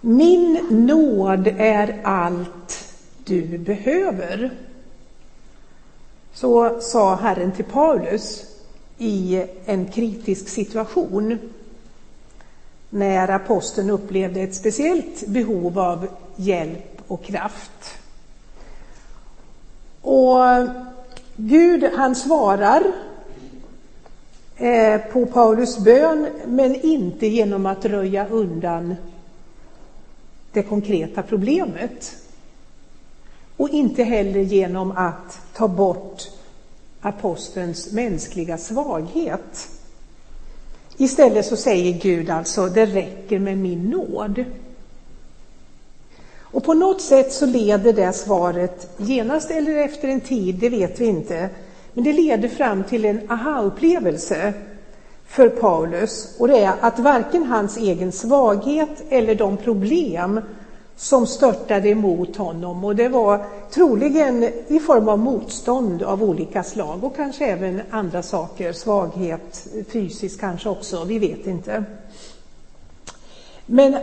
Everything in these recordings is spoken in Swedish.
Min nåd är allt du behöver. Så sa Herren till Paulus i en kritisk situation när aposteln upplevde ett speciellt behov av hjälp och kraft. Och Gud han svarar eh, på Paulus bön men inte genom att röja undan det konkreta problemet. Och inte heller genom att ta bort apostelns mänskliga svaghet. Istället så säger Gud alltså, det räcker med min nåd. Och på något sätt så leder det svaret, genast eller efter en tid, det vet vi inte, men det leder fram till en aha-upplevelse för Paulus och det är att varken hans egen svaghet eller de problem som störtade emot honom och det var troligen i form av motstånd av olika slag och kanske även andra saker, svaghet fysiskt kanske också, vi vet inte. Men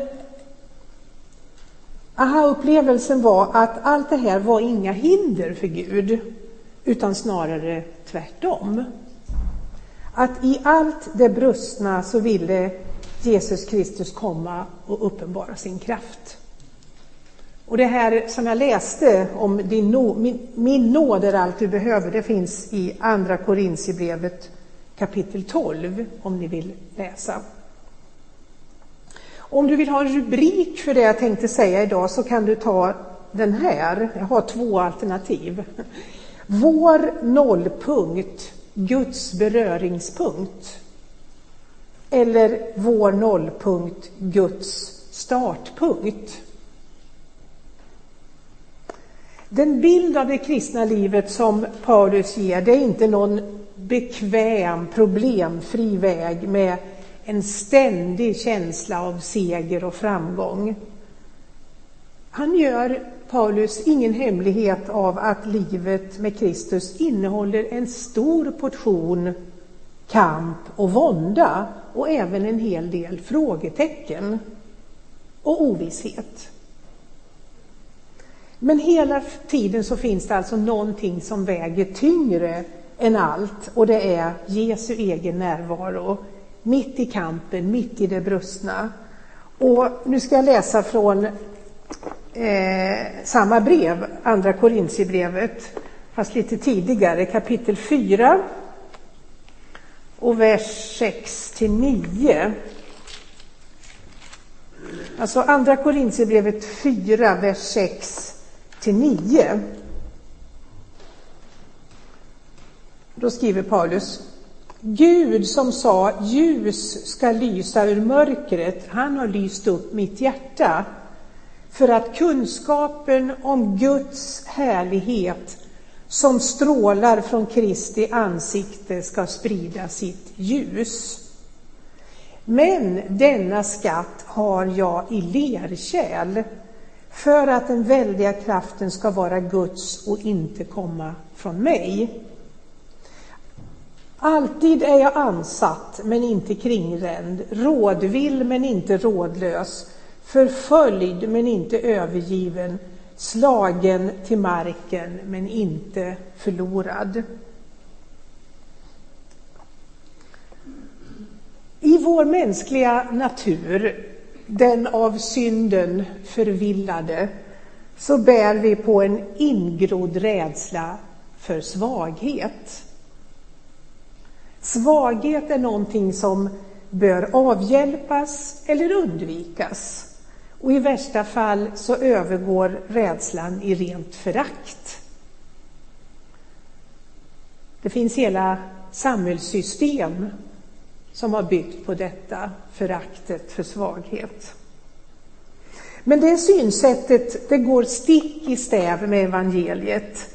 aha-upplevelsen var att allt det här var inga hinder för Gud, utan snarare tvärtom. Att i allt det brustna så ville Jesus Kristus komma och uppenbara sin kraft. Och det här som jag läste om din no, min, min nåd är allt du behöver, det finns i Andra Korintierbrevet kapitel 12 om ni vill läsa. Om du vill ha en rubrik för det jag tänkte säga idag så kan du ta den här. Jag har två alternativ. Vår nollpunkt, Guds beröringspunkt. Eller vår nollpunkt, Guds startpunkt. Den bild av det kristna livet som Paulus ger, det är inte någon bekväm, problemfri väg med en ständig känsla av seger och framgång. Han gör, Paulus, ingen hemlighet av att livet med Kristus innehåller en stor portion kamp och vånda och även en hel del frågetecken och ovisshet. Men hela tiden så finns det alltså någonting som väger tyngre än allt och det är Jesu egen närvaro mitt i kampen, mitt i det brustna. Och nu ska jag läsa från eh, samma brev, Andra Korintierbrevet, fast lite tidigare, kapitel 4 och vers 6 till 9. Alltså Andra Korintierbrevet 4, vers 6 till 9. Då skriver Paulus Gud som sa ljus ska lysa ur mörkret, han har lyst upp mitt hjärta för att kunskapen om Guds härlighet som strålar från Kristi ansikte ska sprida sitt ljus. Men denna skatt har jag i lerkärl för att den väldiga kraften ska vara Guds och inte komma från mig. Alltid är jag ansatt men inte kringränd, rådvill men inte rådlös, förföljd men inte övergiven, slagen till marken men inte förlorad. I vår mänskliga natur, den av synden förvillade, så bär vi på en ingrodd rädsla för svaghet. Svaghet är någonting som bör avhjälpas eller undvikas. Och i värsta fall så övergår rädslan i rent förakt. Det finns hela samhällssystem som har byggt på detta föraktet för svaghet. Men det synsättet det går stick i stäv med evangeliet.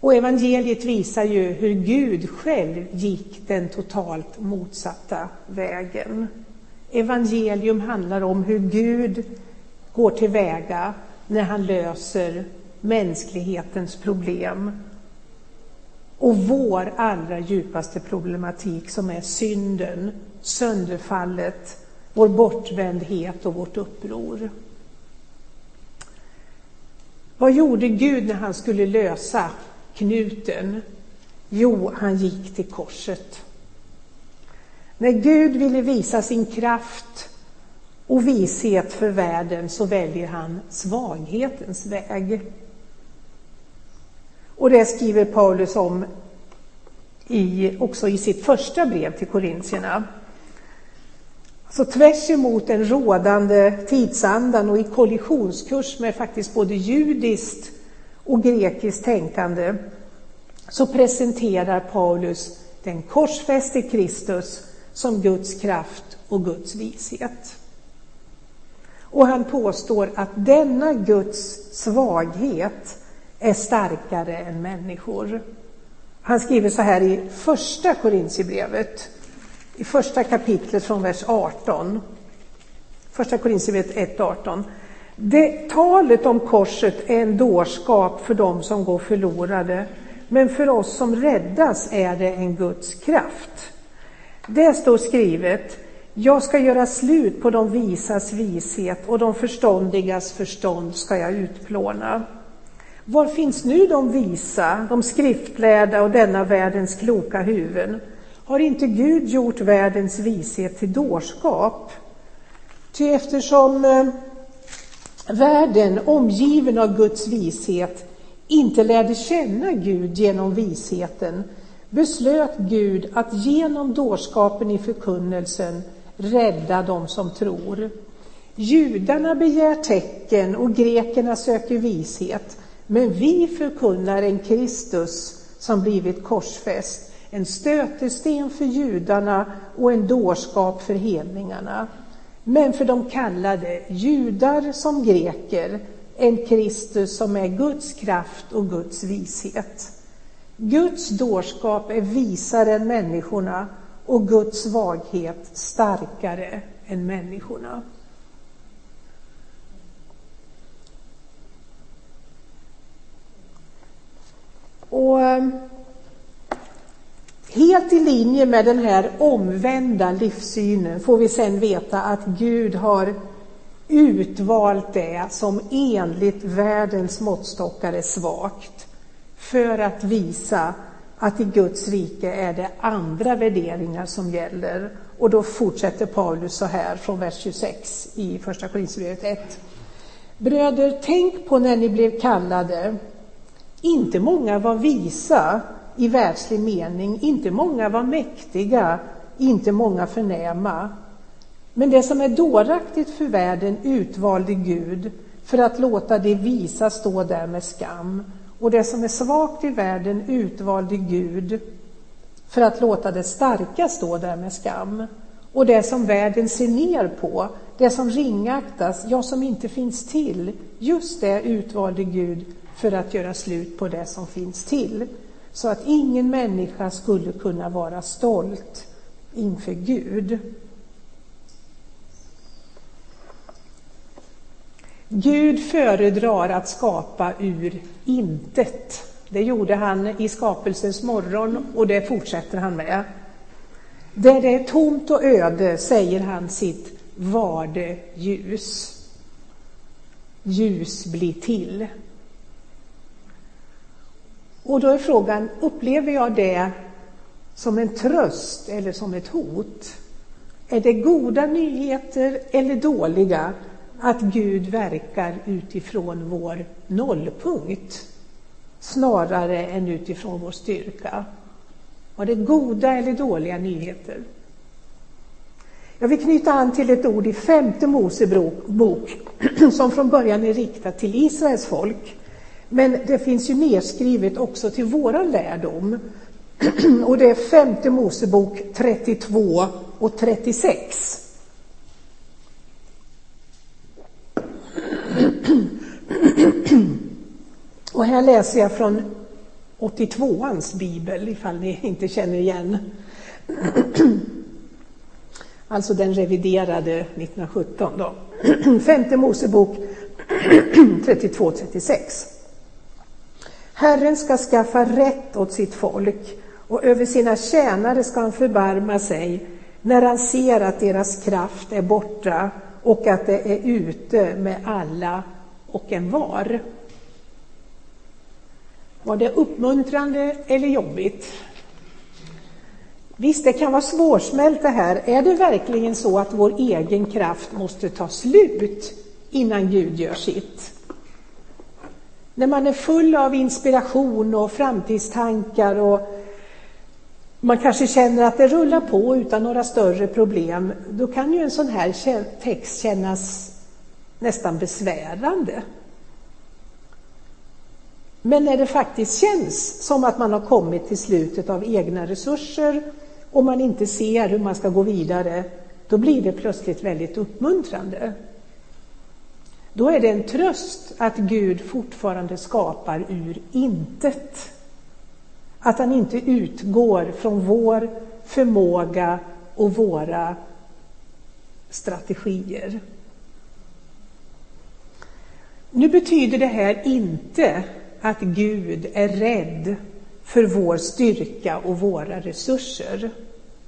Och evangeliet visar ju hur Gud själv gick den totalt motsatta vägen. Evangelium handlar om hur Gud går tillväga när han löser mänsklighetens problem och vår allra djupaste problematik som är synden, sönderfallet, vår bortvändhet och vårt uppror. Vad gjorde Gud när han skulle lösa knuten? Jo, han gick till korset. När Gud ville visa sin kraft och vishet för världen så väljer han svaghetens väg. Och det skriver Paulus om i, också i sitt första brev till korintierna. Så tvärs emot den rådande tidsandan och i kollisionskurs med faktiskt både judiskt och grekiskt tänkande så presenterar Paulus den korsfäste Kristus som Guds kraft och Guds vishet. Och han påstår att denna Guds svaghet är starkare än människor. Han skriver så här i första Korintierbrevet, i första kapitlet från vers 18. Första Korintierbrevet 1.18. Det, talet om korset är en dårskap för dem som går förlorade, men för oss som räddas är det en Guds kraft. Det står skrivet, jag ska göra slut på de visas vishet och de förståndigas förstånd ska jag utplåna. Var finns nu de visa, de skriftlärda och denna världens kloka huvuden? Har inte Gud gjort världens vishet till dårskap? Ty eftersom eh, världen, omgiven av Guds vishet, inte lärde känna Gud genom visheten, beslöt Gud att genom dårskapen i förkunnelsen rädda dem som tror. Judarna begär tecken och grekerna söker vishet, men vi förkunnar en Kristus som blivit korsfäst, en stötesten för judarna och en dårskap för hedningarna. Men för de kallade, judar som greker, en Kristus som är Guds kraft och Guds vishet. Guds dårskap är visare än människorna och Guds svaghet starkare än människorna. Och eh, helt i linje med den här omvända livssynen får vi sen veta att Gud har utvalt det som enligt världens måttstockar är svagt för att visa att i Guds rike är det andra värderingar som gäller. Och då fortsätter Paulus så här från vers 26 i Första Korinthierbrevet 1. Bröder, tänk på när ni blev kallade. Inte många var visa i världslig mening, inte många var mäktiga, inte många förnäma. Men det som är dåraktigt för världen utvalde Gud för att låta det visa stå där med skam. Och det som är svagt i världen utvalde Gud för att låta det starka stå där med skam. Och det som världen ser ner på, det som ringaktas, ja, som inte finns till, just det utvalde Gud för att göra slut på det som finns till. Så att ingen människa skulle kunna vara stolt inför Gud. Gud föredrar att skapa ur intet. Det gjorde han i skapelsens morgon och det fortsätter han med. Där det är tomt och öde säger han sitt var det ljus. Ljus blir till. Och då är frågan, upplever jag det som en tröst eller som ett hot? Är det goda nyheter eller dåliga? Att Gud verkar utifrån vår nollpunkt snarare än utifrån vår styrka. Var det goda eller dåliga nyheter? Jag vill knyta an till ett ord i femte Mosebok som från början är riktat till Israels folk. Men det finns ju nedskrivet också till våran lärdom. Och det är femte Mosebok 32 och 36. Och här läser jag från 82ans bibel, ifall ni inte känner igen. Alltså den reviderade 1917 då. Femte Mosebok 32-36. Herren ska skaffa rätt åt sitt folk och över sina tjänare ska han förbarma sig. när han ser att deras kraft är borta och att det är ute med alla och en var. Var det uppmuntrande eller jobbigt? Visst, det kan vara svårsmält det här. Är det verkligen så att vår egen kraft måste ta slut innan Gud gör sitt? När man är full av inspiration och framtidstankar och man kanske känner att det rullar på utan några större problem, då kan ju en sån här text kännas nästan besvärande. Men när det faktiskt känns som att man har kommit till slutet av egna resurser och man inte ser hur man ska gå vidare, då blir det plötsligt väldigt uppmuntrande. Då är det en tröst att Gud fortfarande skapar ur intet. Att han inte utgår från vår förmåga och våra strategier. Nu betyder det här inte att Gud är rädd för vår styrka och våra resurser.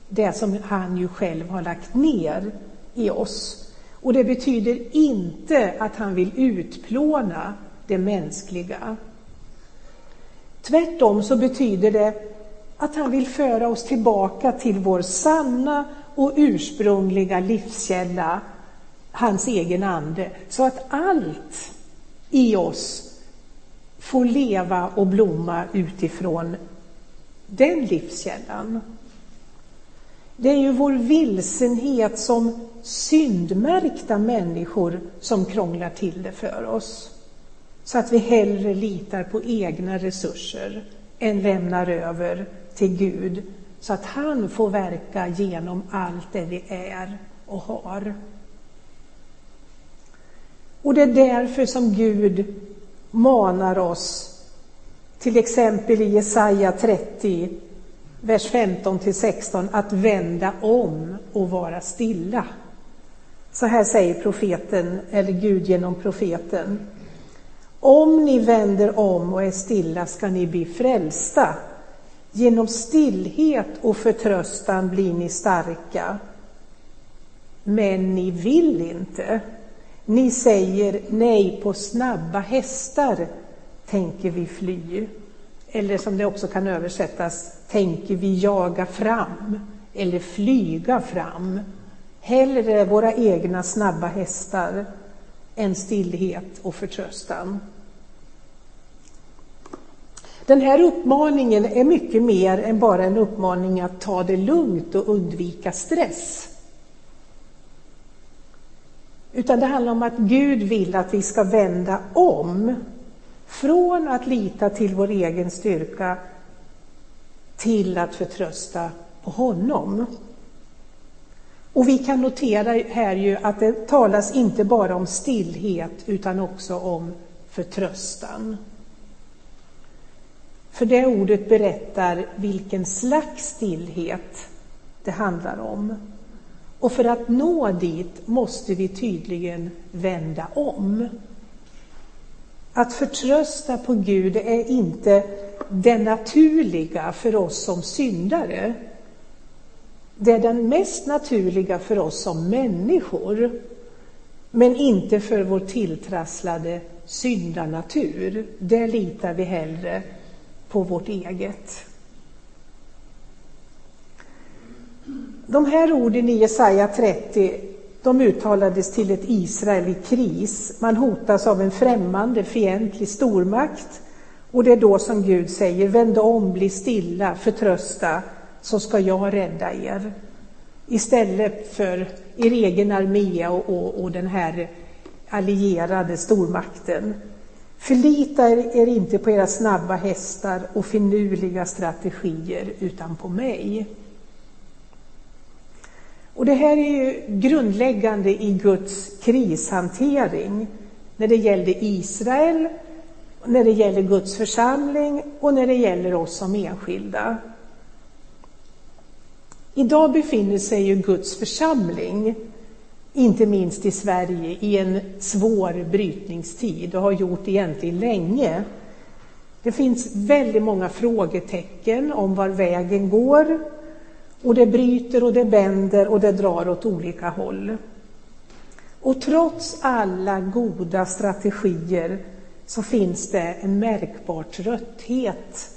Det som han ju själv har lagt ner i oss. Och det betyder inte att han vill utplåna det mänskliga. Tvärtom så betyder det att han vill föra oss tillbaka till vår sanna och ursprungliga livskälla, hans egen ande, så att allt i oss får leva och blomma utifrån den livskällan. Det är ju vår vilsenhet som syndmärkta människor som krånglar till det för oss. Så att vi hellre litar på egna resurser än lämnar över till Gud så att han får verka genom allt det vi är och har. Och det är därför som Gud manar oss, till exempel i Jesaja 30, vers 15 till 16, att vända om och vara stilla. Så här säger profeten, eller Gud genom profeten. Om ni vänder om och är stilla ska ni bli frälsta. Genom stillhet och förtröstan blir ni starka. Men ni vill inte. Ni säger nej på snabba hästar tänker vi fly. Eller som det också kan översättas, tänker vi jaga fram eller flyga fram. Hellre våra egna snabba hästar än stillhet och förtröstan. Den här uppmaningen är mycket mer än bara en uppmaning att ta det lugnt och undvika stress. Utan det handlar om att Gud vill att vi ska vända om från att lita till vår egen styrka till att förtrösta på honom. Och vi kan notera här ju att det talas inte bara om stillhet utan också om förtröstan. För det ordet berättar vilken slags stillhet det handlar om. Och för att nå dit måste vi tydligen vända om. Att förtrösta på Gud är inte det naturliga för oss som syndare. Det är den mest naturliga för oss som människor, men inte för vår tilltrasslade syndanatur. Där litar vi hellre på vårt eget. De här orden i Jesaja 30 de uttalades till ett Israel i kris. Man hotas av en främmande, fientlig stormakt. Och det är då som Gud säger, vänd om, bli stilla, förtrösta, så ska jag rädda er. Istället för er egen armé och, och, och den här allierade stormakten. Förlita er inte på era snabba hästar och finurliga strategier, utan på mig. Och det här är ju grundläggande i Guds krishantering när det gällde Israel, när det gäller Guds församling och när det gäller oss som enskilda. Idag befinner sig ju Guds församling, inte minst i Sverige, i en svår brytningstid och har gjort egentligen länge. Det finns väldigt många frågetecken om var vägen går. Och det bryter och det bänder och det drar åt olika håll. Och trots alla goda strategier så finns det en märkbar trötthet,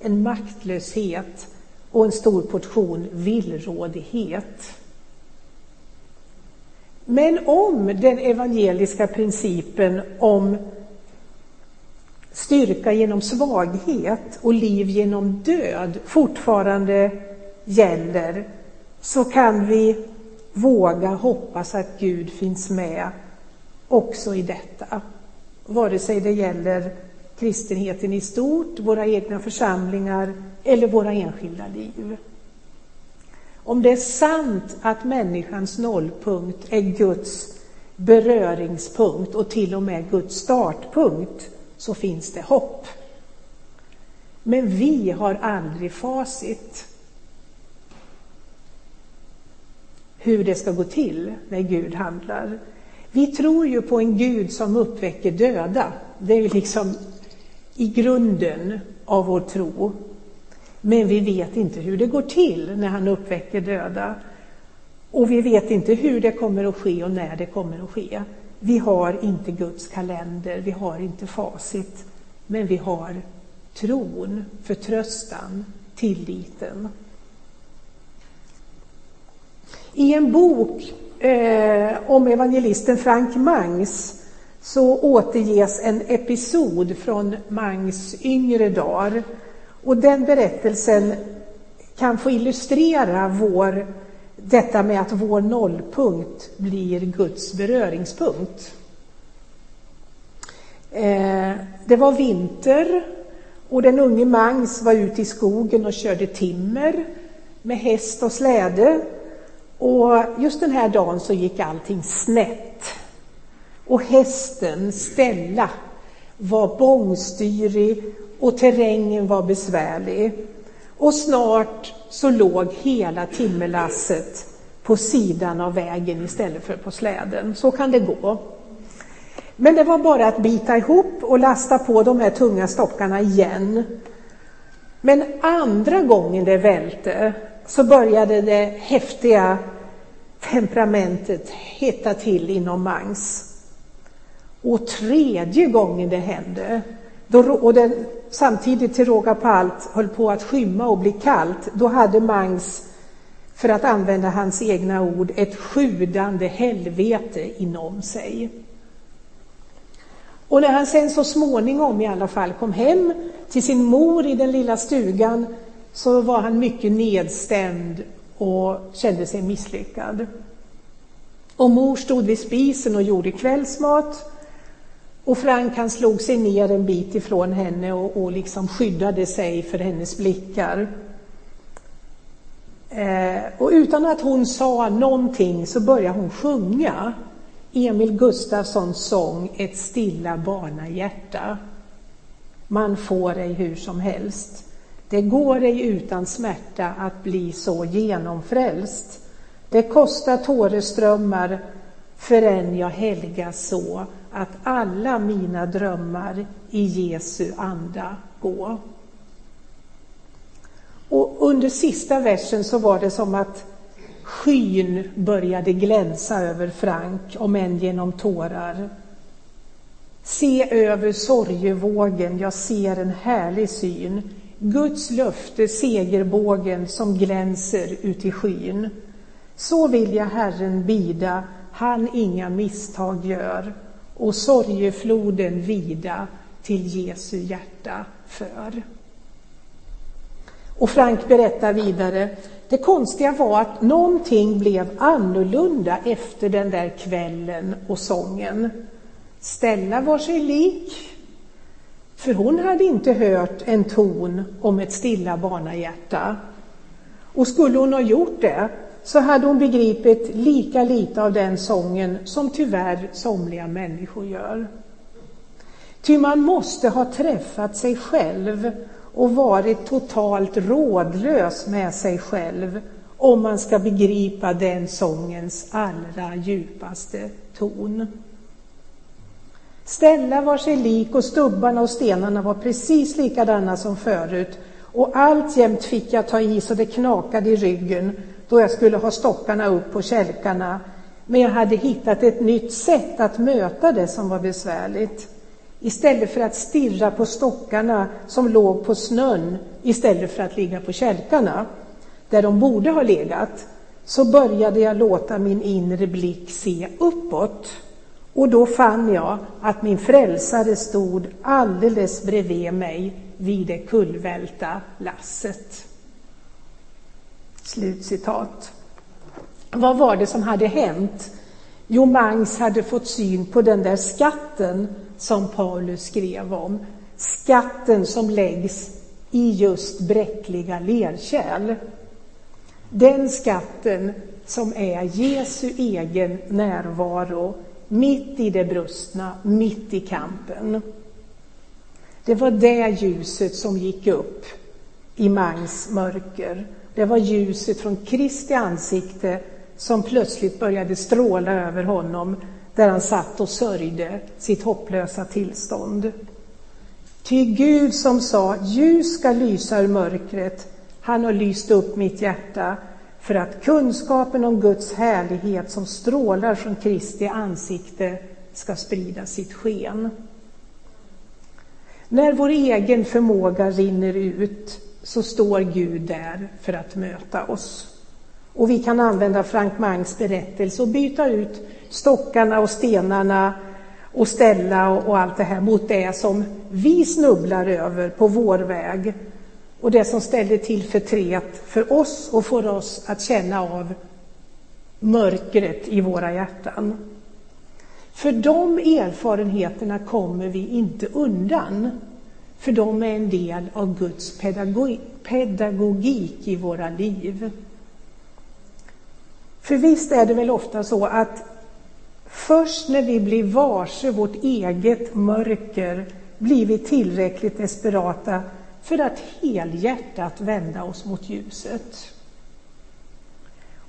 en maktlöshet och en stor portion villrådighet. Men om den evangeliska principen om styrka genom svaghet och liv genom död fortfarande gäller så kan vi våga hoppas att Gud finns med också i detta. Vare sig det gäller kristenheten i stort, våra egna församlingar eller våra enskilda liv. Om det är sant att människans nollpunkt är Guds beröringspunkt och till och med Guds startpunkt så finns det hopp. Men vi har aldrig facit. Hur det ska gå till när Gud handlar. Vi tror ju på en Gud som uppväcker döda. Det är ju liksom i grunden av vår tro. Men vi vet inte hur det går till när han uppväcker döda. Och vi vet inte hur det kommer att ske och när det kommer att ske. Vi har inte Guds kalender, vi har inte facit, men vi har tron, förtröstan, tilliten. I en bok eh, om evangelisten Frank Mangs så återges en episod från Mangs yngre dagar. Och den berättelsen kan få illustrera vår detta med att vår nollpunkt blir Guds beröringspunkt. Eh, det var vinter och den unge Mangs var ute i skogen och körde timmer med häst och släde. Och just den här dagen så gick allting snett. Och hästen, Stella, var bångstyrig och terrängen var besvärlig. Och snart så låg hela timmerlasset på sidan av vägen istället för på släden. Så kan det gå. Men det var bara att bita ihop och lasta på de här tunga stockarna igen. Men andra gången det välte så började det häftiga temperamentet hetta till inom Mangs. Och tredje gången det hände, då, och den, samtidigt till råga på allt höll på att skymma och bli kallt, då hade Mangs, för att använda hans egna ord, ett sjudande helvete inom sig. Och när han sen så småningom i alla fall kom hem till sin mor i den lilla stugan så var han mycket nedstämd och kände sig misslyckad. Och mor stod vid spisen och gjorde kvällsmat och Frank han slog sig ner en bit ifrån henne och, och liksom skyddade sig för hennes blickar. Eh, och utan att hon sa någonting så började hon sjunga Emil Gustafssons sång Ett stilla barnahjärta. Man får ej hur som helst. Det går ej utan smärta att bli så genomfrälst. Det kostar tåreströmmar förrän jag helgas så att alla mina drömmar i Jesu anda gå. Och under sista versen så var det som att skyn började glänsa över Frank, om än genom tårar. Se över sorgevågen, jag ser en härlig syn. Guds löfte, segerbågen som glänser ut i skyn. Så vill jag Herren bida, han inga misstag gör och sorgefloden vida till Jesu hjärta för. Och Frank berättar vidare, det konstiga var att någonting blev annorlunda efter den där kvällen och sången. Stella var sig lik, för hon hade inte hört en ton om ett stilla barnahjärta. Och skulle hon ha gjort det så hade hon begripit lika lite av den sången som tyvärr somliga människor gör. Ty man måste ha träffat sig själv och varit totalt rådlös med sig själv om man ska begripa den sångens allra djupaste ton. Ställa var sig lik och stubbarna och stenarna var precis likadana som förut Och alltjämt fick jag ta i så det knakade i ryggen då jag skulle ha stockarna upp på kälkarna. Men jag hade hittat ett nytt sätt att möta det som var besvärligt. Istället för att stirra på stockarna som låg på snön, istället för att ligga på kälkarna, där de borde ha legat, så började jag låta min inre blick se uppåt. Och då fann jag att min frälsare stod alldeles bredvid mig vid det kullvälta lasset. Slutcitat. Vad var det som hade hänt? Jo, Mangs hade fått syn på den där skatten som Paulus skrev om. Skatten som läggs i just bräckliga lerkärl. Den skatten som är Jesu egen närvaro mitt i det brustna, mitt i kampen. Det var det ljuset som gick upp i Mangs mörker. Det var ljuset från Kristi ansikte som plötsligt började stråla över honom där han satt och sörjde sitt hopplösa tillstånd. Ty Gud som sa ljus ska lysa ur mörkret, han har lyst upp mitt hjärta för att kunskapen om Guds härlighet som strålar från Kristi ansikte ska sprida sitt sken. När vår egen förmåga rinner ut så står Gud där för att möta oss. Och vi kan använda Frank Mangs berättelse och byta ut stockarna och stenarna och ställa och, allt det här mot det som vi snubblar över på vår väg och det som ställde till förtret för oss och får oss att känna av mörkret i våra hjärtan. För de erfarenheterna kommer vi inte undan, för de är en del av Guds pedagogik i våra liv. För visst är det väl ofta så att först när vi blir varse vårt eget mörker blir vi tillräckligt desperata för att helhjärtat vända oss mot ljuset.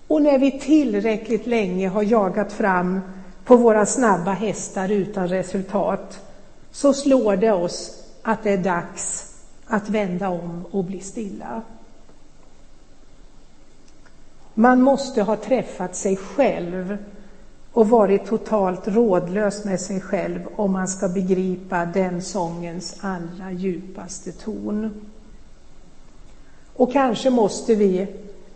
Och när vi tillräckligt länge har jagat fram på våra snabba hästar utan resultat så slår det oss att det är dags att vända om och bli stilla. Man måste ha träffat sig själv och varit totalt rådlös med sig själv om man ska begripa den sångens allra djupaste ton. Och kanske måste vi,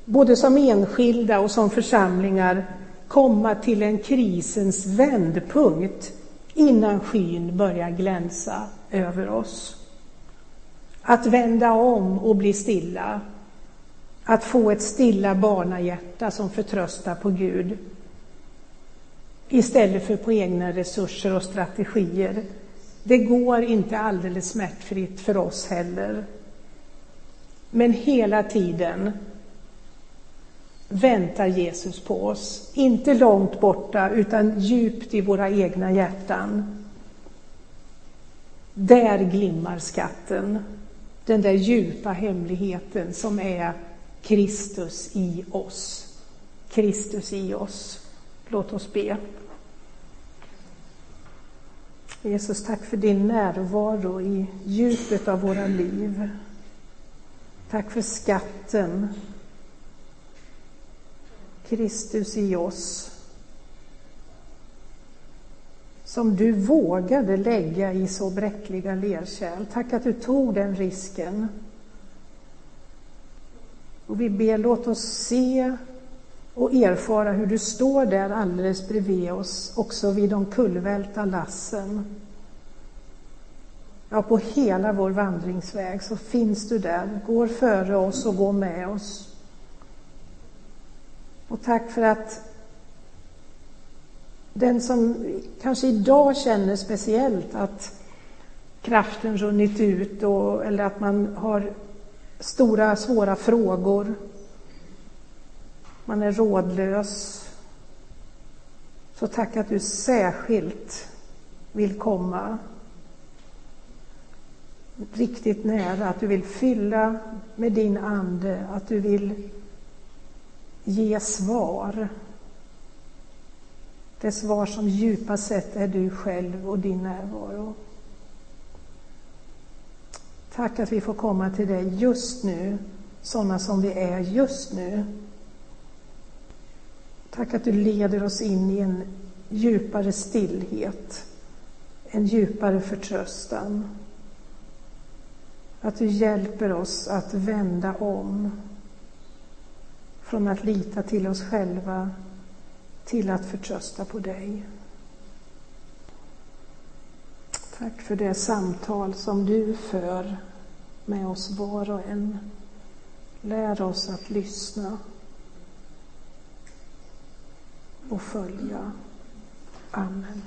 både som enskilda och som församlingar, komma till en krisens vändpunkt innan skyn börjar glänsa över oss. Att vända om och bli stilla. Att få ett stilla barnahjärta som förtröstar på Gud istället för på egna resurser och strategier. Det går inte alldeles smärtfritt för oss heller. Men hela tiden väntar Jesus på oss. Inte långt borta, utan djupt i våra egna hjärtan. Där glimmar skatten, den där djupa hemligheten som är Kristus i oss. Kristus i oss. Låt oss be. Jesus, tack för din närvaro i djupet av våra liv. Tack för skatten, Kristus i oss, som du vågade lägga i så bräckliga lerkärl. Tack att du tog den risken. Och vi ber, låt oss se och erfara hur du står där alldeles bredvid oss, också vid de kullvälta lassen. Ja, på hela vår vandringsväg så finns du där, går före oss och går med oss. Och tack för att den som kanske idag känner speciellt att kraften runnit ut och, eller att man har stora svåra frågor man är rådlös. Så tack att du särskilt vill komma riktigt nära, att du vill fylla med din ande, att du vill ge svar. Det svar som djupast sett är du själv och din närvaro. Tack att vi får komma till dig just nu, sådana som vi är just nu. Tack att du leder oss in i en djupare stillhet, en djupare förtröstan. Att du hjälper oss att vända om från att lita till oss själva till att förtrösta på dig. Tack för det samtal som du för med oss var och en. Lär oss att lyssna och följa. Amen.